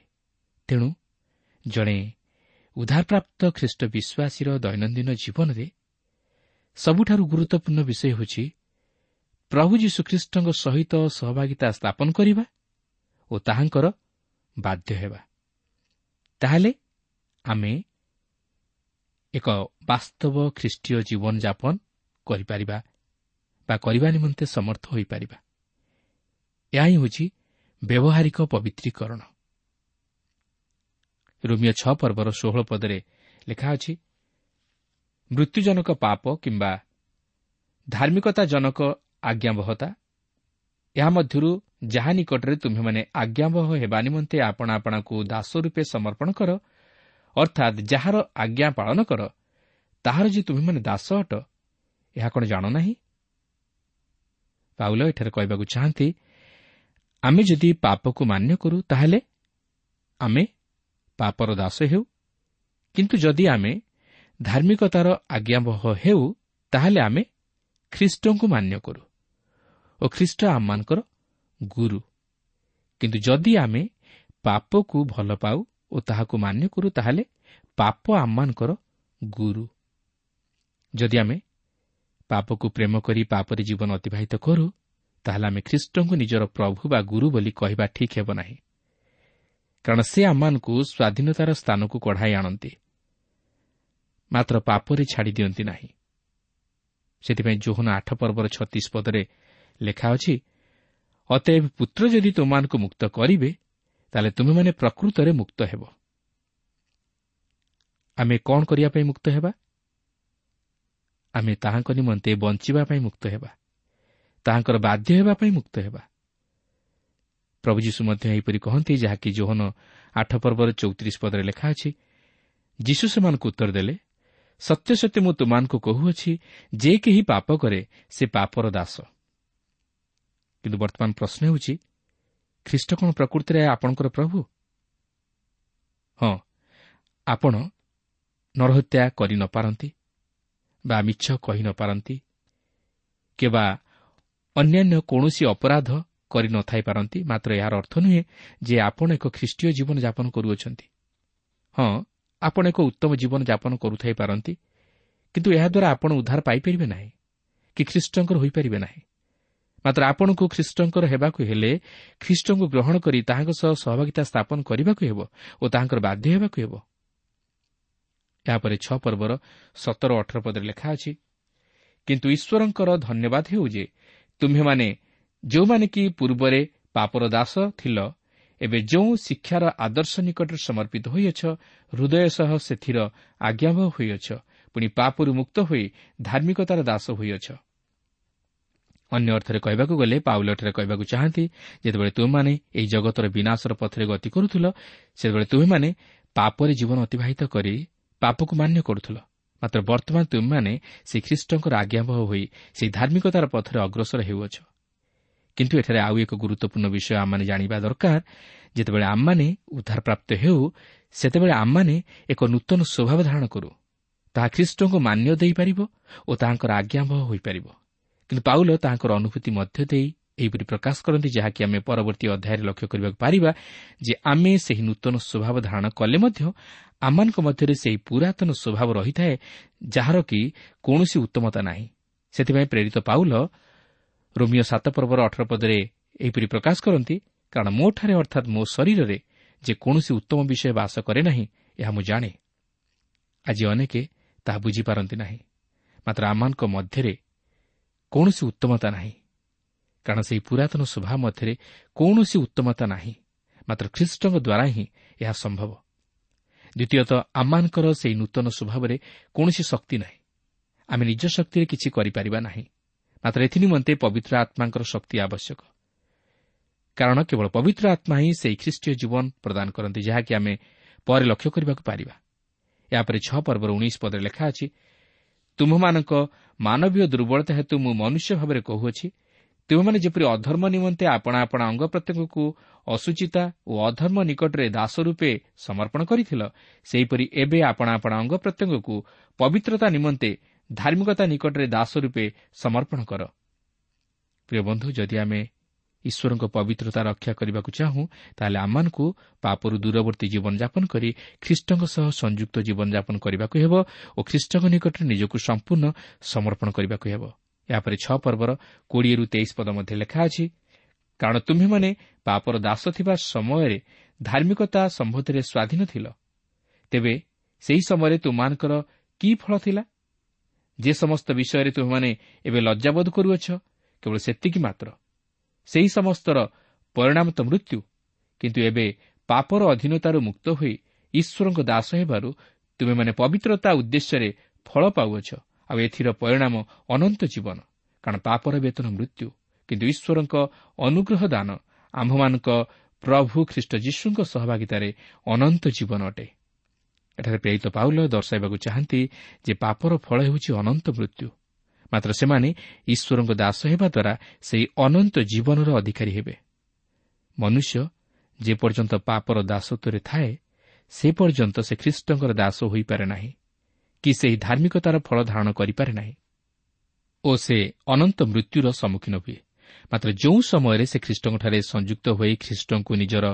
ତେଣୁ ଜଣେ ଉଦ୍ଧାରପ୍ରାପ୍ତ ଖ୍ରୀଷ୍ଟ ବିଶ୍ୱାସୀର ଦୈନନ୍ଦିନ ଜୀବନରେ ସବୁଠାରୁ ଗୁରୁତ୍ୱପୂର୍ଣ୍ଣ ବିଷୟ ହେଉଛି ପ୍ରଭୁ ଯୀଶୁଖ୍ରୀଷ୍ଟଙ୍କ ସହିତ ସହଭାଗିତା ସ୍ଥାପନ କରିବା ଓ ତାହାଙ୍କର ବାଧ୍ୟ ହେବା। ତାହେଲେ ଆମେ ଏକ ବାସ୍ତବ ଖ୍ରୀଷ୍ଟୀୟ ଜୀବନଯାପନ କରିପାରିବା ବା କରିବା ନିମନ୍ତେ ସମର୍ଥ ହୋଇପାରିବା। ଏହା ହିଁ ହେଉଛି ବ୍ୟବହାରିକ ପବିତ୍ରୀକରଣ। ରୋମିଓ ଛଅ ପର୍ବର ଷୋହଳ ପଦରେ ଲେଖା ଅଛି ମୃତ୍ୟୁଜନକ ପାପ କିମ୍ବା ଧାର୍ମିକତାଜନକ ଆଜ୍ଞାବହତା ଏହା ମଧ୍ୟରୁ ଯାହା ନିକଟରେ ତୁମ୍ଭେମାନେ ଆଜ୍ଞାବହ ହେବା ନିମନ୍ତେ ଆପଣା ଆପଣାକୁ ଦାସ ରୂପେ ସମର୍ପଣ କର ଅର୍ଥାତ୍ ଯାହାର ଆଜ୍ଞା ପାଳନ କର ତାହାର ଯେ ତୁମେମାନେ ଦାସ ଅଟ ଏହା କ'ଣ ଜାଣ ନାହିଁ? ପାଉଲ ଏଠାରେ କହିବାକୁ ଚାହାନ୍ତି ଆମେ ଯଦି ପାପକୁ ମାନ୍ୟ କରୁ ତାହେଲେ ଆମେ ପାପର ଦାସ ହେଉ। କିନ୍ତୁ ଯଦି ଆମେ ଧାର୍ମିକତାର ଆଜ୍ଞାବହ ହେଉ ତାହେଲେ ଆମେ ଖ୍ରୀଷ୍ଟଙ୍କୁ ମାନ୍ୟ କରୁ ଓ ଖ୍ରୀଷ୍ଟ ଆମମାନଙ୍କର ଗୁରୁ। କିନ୍ତୁ ଯଦି ଆମେ ପାପକୁ ଭଲ ପାଉ ଓ ତାହାକୁ ମାନ୍ୟ କରୁ ତାହେଲେ ପାପ ଆମମାନଙ୍କର ଗୁରୁ। ଯଦି ଆମେ ପାପକୁ ପ୍ରେମ କରି ପାପରେ ଜୀବନ ଅତିବାହିତ କରୁ ତାହେଲେ ଆମେ ଖ୍ରୀଷ୍ଟଙ୍କୁ ନିଜର ପ୍ରଭୁ ବା ଗୁରୁ ବୋଲି କହିବା ଠିକ୍ ହେବ ନାହିଁ। କାରଣ ସେ ଆମମାନଙ୍କୁ ସ୍ୱାଧୀନତାର ସ୍ଥାନକୁ କଢ଼ାଇ ଆଣନ୍ତି। ମାତ୍ର ପାପରେ ଛାଡ଼ି ଦିଅନ୍ତି ନାହିଁ। ସେଥିପାଇଁ ଜୋହନ ଆଠ ପର୍ବର ଛତିଶ ପଦରେ ଲେଖା ଅଛି ଅତଏବ ପୁତ୍ର ଯଦି ତୁମମାନଙ୍କୁ ମୁକ୍ତ କରିବେ ତାହେଲେ ତୁମେମାନେ ପ୍ରକୃତରେ ମୁକ୍ତ ହେବ। ଆମେ କ'ଣ କରିବା ପାଇଁ ମୁକ୍ତ ହେବା? ଆମେ ତାହାଙ୍କ ନିମନ୍ତେ ବଞ୍ଚିବା ପାଇଁ ମୁକ୍ତ ହେବା। ତାହାଙ୍କର ବାଧ୍ୟ ହେବା ପାଇଁ ମୁକ୍ତ ହେବା। ପ୍ରଭୁ ଯୀଶୁ ମଧ୍ୟ ଏହିପରି କହନ୍ତି ଯାହାକି ଜୋହନ ଆଠ ପର୍ବର ଚଉତିରିଶ ପଦରେ ଲେଖା ଅଛି ଯୀଶୁ ସେମାନଙ୍କୁ ଉତ୍ତର ଦେଲେ ସତ୍ୟ ସତ୍ୟ ମୁଁ ତୁମମାନଙ୍କୁ କହୁଅଛି ଯେ କେହି ପାପ କରେ ସେ ପାପର ଦାସ। କିନ୍ତୁ ବର୍ତ୍ତମାନ ପ୍ରଶ୍ନ ହେଉଛି ଖ୍ରୀଷ୍ଟ କ'ଣ ପ୍ରକୃତିରେ ଆପଣଙ୍କର ପ୍ରଭୁ? ହଁ ଆପଣ ନରହତ୍ୟା କରି ନ ପାରନ୍ତି। ବା ମିଛ କହି ନ ପାରନ୍ତି କିମ୍ବା ଅନ୍ୟାନ୍ୟ କୌଣସି ଅପରାଧ କରି ନ ଥାଇପାରନ୍ତି ମାତ୍ର ଏହାର ଅର୍ଥ ନୁହେଁ ଯେ ଆପଣ ଏକ ଖ୍ରୀଷ୍ଟୀୟ ଜୀବନଯାପନ କରୁଅଛନ୍ତି। ହଁ ଆପଣ ଏକ ଉତ୍ତମ ଜୀବନଯାପନ କରୁଥାଇପାରନ୍ତି କିନ୍ତୁ ଏହାଦ୍ୱାରା ଆପଣ ଉଦ୍ଧାର ପାଇପାରିବେ ନାହିଁ କି ଖ୍ରୀଷ୍ଟଙ୍କର ହୋଇପାରିବେ ନାହିଁ। ମାତ୍ର ଆପଣଙ୍କୁ ଖ୍ରୀଷ୍ଟଙ୍କର ହେବାକୁ ହେଲେ ଖ୍ରୀଷ୍ଟଙ୍କୁ ଗ୍ରହଣ କରି ତାହାଙ୍କ ସହ ସହଭାଗିତା ସ୍ଥାପନ କରିବାକୁ ହେବ ଓ ତାହାଙ୍କର ବାଧ୍ୟ ହେବାକୁ ହେବ। ଏହାପରେ ଛଅ ପର୍ବର ସତର ଅଠର ପଦରେ ଲେଖା ଅଛି କିନ୍ତୁ ଈଶ୍ୱରଙ୍କର ଧନ୍ୟବାଦ ହେଉ ଯେ ତୁମ୍ଭେମାନେ ଯେଉଁମାନେ କି ପୂର୍ବରେ ପାପର ଦାସ ଥିଲ ଏବେ ଯେଉଁ ଶିକ୍ଷାର ଆଦର୍ଶ ନିକଟରେ ସମର୍ପିତ ହୋଇଅଛ ହୃଦୟ ସହ ସେଥିର ଆଜ୍ଞାବହ ହୋଇଅଛ ପୁଣି ପାପରୁ ମୁକ୍ତ ହୋଇ ଧାର୍ମିକତାର ଦାସ ହୋଇଅଛ। ଅନ୍ୟ ଅର୍ଥରେ କହିବାକୁ ଗଲେ ପାଉଲଠାରେ କହିବାକୁ ଚାହାନ୍ତି ଯେତେବେଳେ ତୁମେମାନେ ଏହି ଜଗତର ବିନାଶର ପଥରେ ଗତି କରୁଥିଲ ସେତେବେଳେ ତୁମେମାନେ ପାପରେ ଜୀବନ ଅତିବାହିତ କରି ପାପକୁ ମାନ୍ୟ କରୁଥିଲ। ମାତ୍ର ବର୍ତ୍ତମାନ ତୁମେମାନେ ସେହି ଖ୍ରୀଷ୍ଟଙ୍କର ଆଜ୍ଞାବହ ହୋଇ ସେହି ଧାର୍ମିକତାର ପଥରେ ଅଗ୍ରସର ହେଉଅଛ। କିନ୍ତୁ ଏଠାରେ ଆଉ ଏକ ଗୁରୁତ୍ୱପୂର୍ଣ୍ଣ ବିଷୟ ଆମମାନେ ଜାଣିବା ଦରକାର। ଯେତେବେଳେ ଆମମାନେ ଉଦ୍ଧାରପ୍ରାପ୍ତ ହେଉ ସେତେବେଳେ ଆମମାନେ ଏକ ନୂତନ ସ୍ୱଭାବ ଧାରଣ କରୁ। ତାହା ଖ୍ରୀଷ୍ଟଙ୍କୁ ମାନ୍ୟ ଦେଇପାରିବ ଓ ତାହାଙ୍କର ଆଜ୍ଞାବହ ହୋଇପାରିବ। କିନ୍ତୁ ପାଉଲ ତାହାଙ୍କର ଅନୁଭୂତି ମଧ୍ୟ ଦେଇ ଏହିପରି ପ୍ରକାଶ କରନ୍ତି ଯାହାକି ଆମେ ପରବର୍ତ୍ତୀ ଅଧ୍ୟାୟରେ ଲକ୍ଷ୍ୟ କରିବାକୁ ପାରିବା ଯେ ଆମେ ସେହି ନୂତନ ସ୍ୱଭାବ ଧାରଣ କଲେ ମଧ୍ୟ ଆମମାନଙ୍କ ମଧ୍ୟରେ ସେହି ପୁରାତନ ସ୍ୱଭାବ ରହିଥାଏ ଯାହାର କି କୌଣସି ଉତ୍ତମତା ନାହିଁ। ସେଥିପାଇଁ ପ୍ରେରିତ ପାଉଲ ରୋମିଓ ସାତ ପର୍ବର ଅଠର ପଦରେ ଏହିପରି ପ୍ରକାଶ କରନ୍ତି କାରଣ ମୋଠାରେ ଅର୍ଥାତ୍ ମୋ ଶରୀରରେ ଯେ କୌଣସି ଉତ୍ତମ ବିଷୟ ବାସ କରେ ନାହିଁ ଏହା ମୁଁ ଜାଣେ। ଆଜି ଅନେକ ତାହା ବୁଝିପାରନ୍ତି ନାହିଁ ମାତ୍ର ଆମମାନଙ୍କ ମଧ୍ୟରେ କୌଣସି ଉତ୍ତମତା ନାହିଁ। କାରଣ ସେହି ପୁରାତନ ସ୍ୱଭାବ ମଧ୍ୟରେ କୌଣସି ଉତ୍ତମତା ନାହିଁ। ମାତ୍ର ଖ୍ରୀଷ୍ଟଙ୍କ ଦ୍ୱାରା ହିଁ ଏହା ସମ୍ଭବ। ଦ୍ୱିତୀୟତଃ ଆମମାନଙ୍କର ସେହି ନୂତନ ସ୍ୱଭାବରେ କୌଣସି ଶକ୍ତି ନାହିଁ। ଆମେ ନିଜ ଶକ୍ତିରେ କିଛି କରିପାରିବା ନାହିଁ। ମାତ୍ର ଏଥିନିମନ୍ତେ ପବିତ୍ର ଆତ୍ମାଙ୍କର ଶକ୍ତି ଆବଶ୍ୟକ। କାରଣ କେବଳ ପବିତ୍ର ଆତ୍ମା ହିଁ ସେହି ଖ୍ରୀଷ୍ଟୀୟ ଜୀବନ ପ୍ରଦାନ କରନ୍ତି ଯାହାକି ଆମେ ପରେ ଲକ୍ଷ୍ୟ କରିବାକୁ ପାରିବା। ଏହାପରେ ଛଅ ପର୍ବର ଉଣେଇଶ ପଦରେ ଲେଖା ଅଛି ତୁମମାନଙ୍କ ମାନବୀୟ ଦୁର୍ବଳତା ହେତୁ ମୁଁ ମନୁଷ୍ୟ ଭାବରେ କହୁଅଛି ତୁମେମାନେ ଯେପରି ଅଧର୍ମ ନିମନ୍ତେ ଆପଣା ଆପଣା ଅଙ୍ଗ ପ୍ରତ୍ୟଙ୍ଗକୁ ଅସୁଚିତା ଓ ଅଧର୍ମ ନିକଟରେ ଦାସ ରୂପେ ସମର୍ପଣ କରିଥିଲ ସେହିପରି ଏବେ ଆପଣା ଆପଣା ଅଙ୍ଗ ପ୍ରତ୍ୟଙ୍ଗକୁ ପବିତ୍ରତା ନିମନ୍ତେ ଧାର୍ମିକତା ନିକଟରେ ଦାସ ରୂପେ ସମର୍ପଣ କର। ପ୍ରିୟ ବନ୍ଧୁ ଯଦି ଆମେ ଈଶ୍ୱରଙ୍କ ପବିତ୍ରତା ରକ୍ଷା କରିବାକୁ ଚାହୁଁ ତାହେଲେ ଆମମାନଙ୍କୁ ପାପରୁ ଦୂରବର୍ତ୍ତୀ ଜୀବନଯାପନ କରି ଖ୍ରୀଷ୍ଟଙ୍କ ସହ ସଂଯୁକ୍ତ ଜୀବନଯାପନ କରିବାକୁ ହେବ ଓ ଖ୍ରୀଷ୍ଟଙ୍କ ନିକଟରେ ନିଜକୁ ସମ୍ପୂର୍ଣ୍ଣ ସମର୍ପଣ କରିବାକୁ ହେବ। ଏହାପରେ ଛଅ ପର୍ବର କୋଡ଼ିଏରୁ ତେଇଶ ପଦ ମଧ୍ୟ ଲେଖା ଅଛି। କାରଣ ତୁମ୍ଭେମାନେ ପାପର ଦାସ ଥିବା ସମୟରେ ଧାର୍ମିକତା ସମ୍ବନ୍ଧରେ ସ୍ୱାଧୀନ ଥିଲ। ତେବେ ସେହି ସମୟରେ ତୁମମାନଙ୍କର କି ଫଳ ଥିଲା? ଯେ ସମସ୍ତ ବିଷୟରେ ତୁମେମାନେ ଏବେ ଲଜ୍ଜାବୋଧ କରୁଅଛ କେବଳ ସେତିକି ମାତ୍ର। ସେହି ସମସ୍ତର ପରିଣାମ ତ ମୃତ୍ୟୁ କିନ୍ତୁ ଏବେ ପାପର ଅଧୀନତାରୁ ମୁକ୍ତ ହୋଇ ଈଶ୍ୱରଙ୍କ ଦାସ ହେବାରୁ ତୁମେମାନେ ପବିତ୍ରତା ଉଦ୍ଦେଶ୍ୟରେ ଫଳ ପାଉଅଛ। ଆଉ ଏଥିର ପରିଣାମ ଅନନ୍ତ ଜୀବନ କାରଣ ପାପର ବେତନ ମୃତ୍ୟୁ କିନ୍ତୁ ଈଶ୍ୱରଙ୍କ ଅନୁଗ୍ରହ ଦାନ ଆମ୍ଭମାନଙ୍କ ପ୍ରଭୁ ଖ୍ରୀଷ୍ଟ ଯୀଶୁଙ୍କ ସହଭାଗିତାରେ ଅନନ୍ତ ଜୀବନ ଅଟେ। ଏଠାରେ ପ୍ରେରିତ ପାଉଲ ଦର୍ଶାଇବାକୁ ଚାହାନ୍ତି ଯେ ପାପର ଫଳ ହେଉଛି ଅନନ୍ତ ମୃତ୍ୟୁ। ମାତ୍ର ସେମାନେ ଈଶ୍ୱରଙ୍କ ଦାସ ହେବା ଦ୍ୱାରା ସେହି ଅନନ୍ତ ଜୀବନର ଅଧିକାରୀ ହେବେ। ମନୁଷ୍ୟ ଯେପର୍ଯ୍ୟନ୍ତ ପାପର ଦାସତ୍ୱରେ ଥାଏ ସେ ପର୍ଯ୍ୟନ୍ତ ସେ ଖ୍ରୀଷ୍ଟଙ୍କର ଦାସ ହୋଇପାରେ ନାହିଁ। କି ସେହି ଧାର୍ମିକତାର ଫଳ ଧାରଣ କରିପାରେ ନାହିଁ ଓ ସେ ଅନନ୍ତ ମୃତ୍ୟୁର ସମ୍ମୁଖୀନ ହୁଏ। ମାତ୍ର ଯେଉଁ ସମୟରେ ସେ ଖ୍ରୀଷ୍ଟଙ୍କଠାରେ ସଂଯୁକ୍ତ ହୋଇ ଖ୍ରୀଷ୍ଟଙ୍କୁ ନିଜର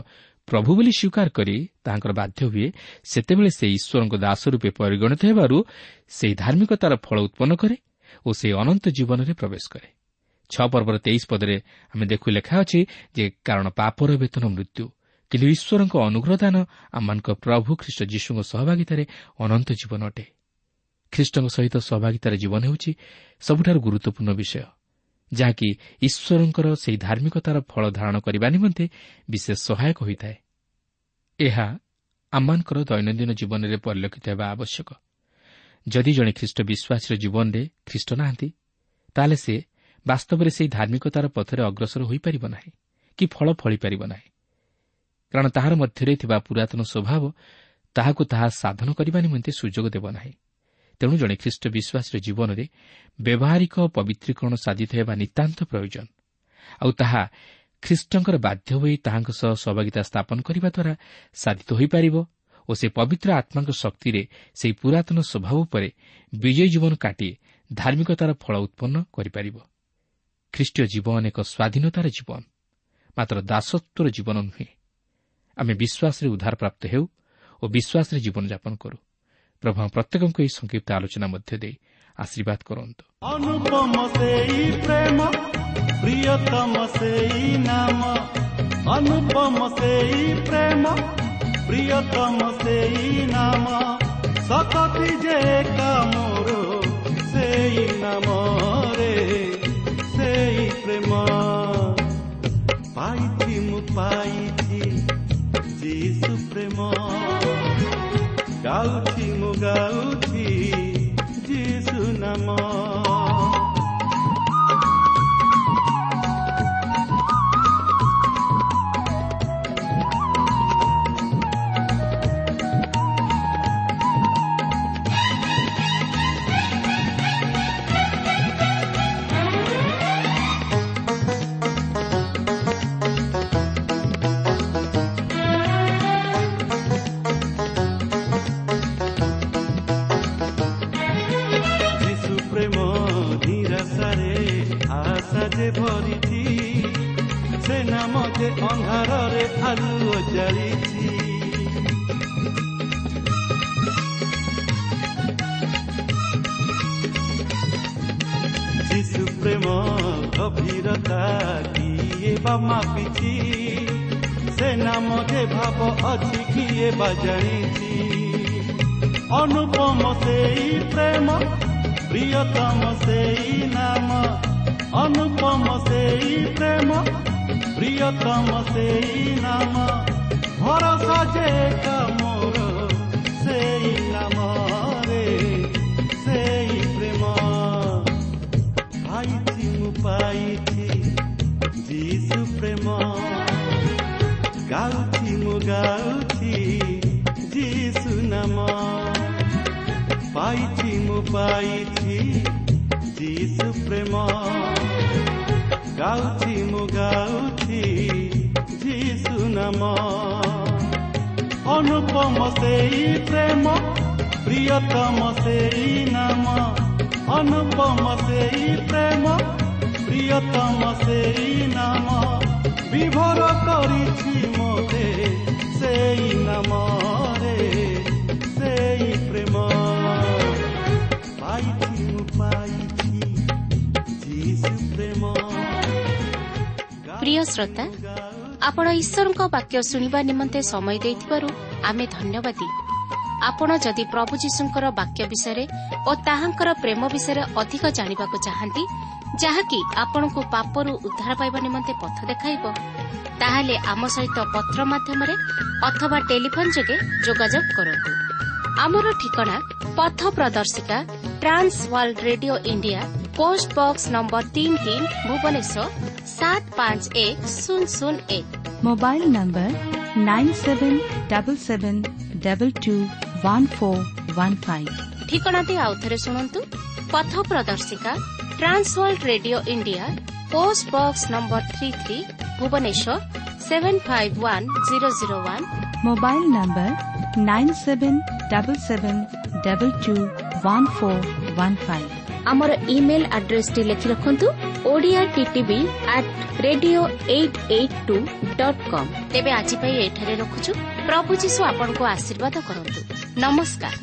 ପ୍ରଭୁ ବୋଲି ସ୍ୱୀକାର କରି ତାହାଙ୍କର ବାଧ୍ୟ ହୁଏ ସେତେବେଳେ ସେ ଈଶ୍ୱରଙ୍କ ଦାସ ରୂପେ ପରିଗଣିତ ହେବାରୁ ସେହି ଧାର୍ମିକତାର ଫଳ ଉତ୍ପନ୍ନ କରେ ଓ ସେ ଅନନ୍ତ ଜୀବନରେ ପ୍ରବେଶ କରେ। ଛଅ ପର୍ବର ତେଇଶ ପଦରେ ଆମେ ଦେଖୁ ଲେଖା ଅଛି ଯେ କାରଣ ପାପର ବେତନ ମୃତ୍ୟୁ କିନ୍ତୁ ଈଶ୍ୱରଙ୍କ ଅନୁଗ୍ରହଦାନ ଆମମାନଙ୍କ ପ୍ରଭୁ ଖ୍ରୀଷ୍ଟ ଯୀଶୁଙ୍କ ସହଭାଗିତାରେ ଅନନ୍ତ ଜୀବନ ଅଟେ। ଖ୍ରୀଷ୍ଟଙ୍କ ସହିତ ସହଭାଗିତାର ଜୀବନ ହେଉଛି ସବୁଠାରୁ ଗୁରୁତ୍ୱପୂର୍ଣ୍ଣ ବିଷୟ ଯାହାକି ଈଶ୍ୱରଙ୍କର ସେହି ଧାର୍ମିକତାର ଫଳ ଧାରଣ କରିବା ନିମନ୍ତେ ବିଶେଷ ସହାୟକ ହୋଇଥାଏ। ଏହା ଆମମାନଙ୍କର ଦୈନନ୍ଦିନ ଜୀବନରେ ପରିଲକ୍ଷିତ ହେବା ଆବଶ୍ୟକ। ଯଦି ଜଣେ ଖ୍ରୀଷ୍ଟ ବିଶ୍ୱାସୀର ଜୀବନରେ ଖ୍ରୀଷ୍ଟ ନାହାନ୍ତି ତାହେଲେ ସେ ବାସ୍ତବରେ ସେହି ଧାର୍ମିକତାର ପଥରେ ଅଗ୍ରସର ହୋଇପାରିବ ନାହିଁ କି ଫଳ ଫଳିପାରିବ ନାହିଁ। କାରଣ ତାହାର ମଧ୍ୟରେ ଥିବା ପୁରାତନ ସ୍ୱଭାବ ତାହାକୁ ତାହା ସାଧନ କରିବା ନିମନ୍ତେ ସୁଯୋଗ ଦେବ ନାହିଁ। ତେଣୁ ଜଣେ ଖ୍ରୀଷ୍ଟ ବିଶ୍ୱାସୀର ଜୀବନରେ ବ୍ୟବହାରିକ ପବିତ୍ରୀକରଣ ସାଧିତ ହେବା ନିତାନ୍ତ ପ୍ରୟୋଜନ। ଆଉ ତାହା ଖ୍ରୀଷ୍ଟଙ୍କର ବାଧ୍ୟ ହୋଇ ତାହାଙ୍କ ସହ ସହଭାଗିତା ସ୍ଥାପନ କରିବା ଦ୍ୱାରା ସାଧିତ ହୋଇପାରିବ ଓ ସେ ପବିତ୍ର ଆତ୍ମାଙ୍କ ଶକ୍ତିରେ ସେହି ପୁରାତନ ସ୍ୱଭାବ ଉପରେ ବିଜୟୀ ଜୀବନ କାଟି ଧାର୍ମିକତାର ଫଳ ଉତ୍ପନ୍ନ କରିପାରିବ। ଖ୍ରୀଷ୍ଟୀୟ ଜୀବନ ଏକ ସ୍ୱାଧୀନତାର ଜୀବନ ମାତ୍ର ଦାସତ୍ୱର ଜୀବନ ନୁହେଁ। ଆମେ ବିଶ୍ୱାସରେ ଉଦ୍ଧାରପ୍ରାପ୍ତ ହେଉ ଓ ବିଶ୍ୱାସରେ ଜୀବନଯାପନ କରୁ। ପ୍ରଭୁ ପ୍ରତ୍ୟେକଙ୍କୁ ଏହି ସଂକ୍ଷିପ୍ତ ଆଲୋଚନା ମଧ୍ୟ ଦେଇ ଆଶୀର୍ବାଦ କରନ୍ତୁ। ଅନୁପମ ସେଇ ପ୍ରେମ ପ୍ରିୟତମ ସେଇ ନାମ। ଅନୁପମ ସେଇ ପ୍ରେମ ପ୍ରିୟତମ ସେଇ ନାମ। ସତତି ଯେ ଏକ Gautimugal ଦୃଢ଼ତା ବା ମାପିଛି ସେ ନାମରେ ଭାବ ଅଛି କିଏ ବା ଜାଣିଛି? ଅନୁପମ ସେଇ ପ୍ରେମ ପ୍ରିୟତମ ସେଇ ନାମ। ଅନୁପମ ସେଇ ପ୍ରେମ ପ୍ରିୟତମ ସେଇ ନାମ। ଭରସା ଯେ କାମ ଗାଉଛି ଯୀଶୁ ନାମ ପାଇଛି ମୁଁ ପାଇଛି ଯୀଶୁ ପ୍ରେମ ଗାଉଛି ମୁଁ ଗାଉଛି ଯୀଶୁ ନାମ ଅନୁପମ ସେଇ ପ୍ରେମ ପ୍ରିୟତମ ସେଇ ନାମ ଅନୁପମ ସେଇ ପ୍ରେମ ପ୍ରିୟତମ ସେଇ ନାମ ବିଭୋର କରିଛି ମୋତେ ପ୍ରିୟ ଶ୍ରୋତା ଆପଣ ଈଶ୍ୱରଙ୍କ ବାକ୍ୟ ଶୁଣିବା ନିମନ୍ତେ ସମୟ ଦେଇଥିବାରୁ ଆମେ ଧନ୍ୟବାଦୀ। ଆପଣ ଯଦି ପ୍ରଭୁ ଯୀଶୁଙ୍କର ବାକ୍ୟ ବିଷୟରେ ଓ ତାହାଙ୍କର ପ୍ରେମ ବିଷୟରେ ଅଧିକ ଜାଣିବାକୁ ଚାହାନ୍ତି ଯାହାକି ଆପଣଙ୍କୁ ପାପରୁ ଉଦ୍ଧାର ପାଇବା ନିମନ୍ତେ ପଥ ଦେଖାଇବ ତାହେଲେ ଆମ ସହିତ ପତ୍ର ମାଧ୍ୟମରେ ଅଥବା ଟେଲିଫୋନ୍ ଯୋଗେ ଯୋଗାଯୋଗ କରନ୍ତୁ। ଆମର ଠିକଣା ପଥ ପ୍ରଦର୍ଶିକା Trans World Radio India post box number ତିନି ତିନି ଭୁବନେଶ୍ୱର ସାତ ପାଞ୍ଚ ଏକ ଶୂନ ଶୂନ ଏକ। Mobile number nine seven double seven double two one four one five. ଠିକଣାଟି ଆଉଥରେ ଶୁଣନ୍ତୁ। ପଥ ପ୍ରଦର୍ଶିକା Trans World Radio India post box number three three Bhubaneswar seven five one zero zero one mobile number nine seven double seven double two one four one five আমার email আড্রেসটি লিখে রাখুন Odia TV at radio eight eight two dot com তেবে আজি পাই এঠারে রখুছু প্রভু যীশু আপনার আশীর্বাদ করতু নমস্কার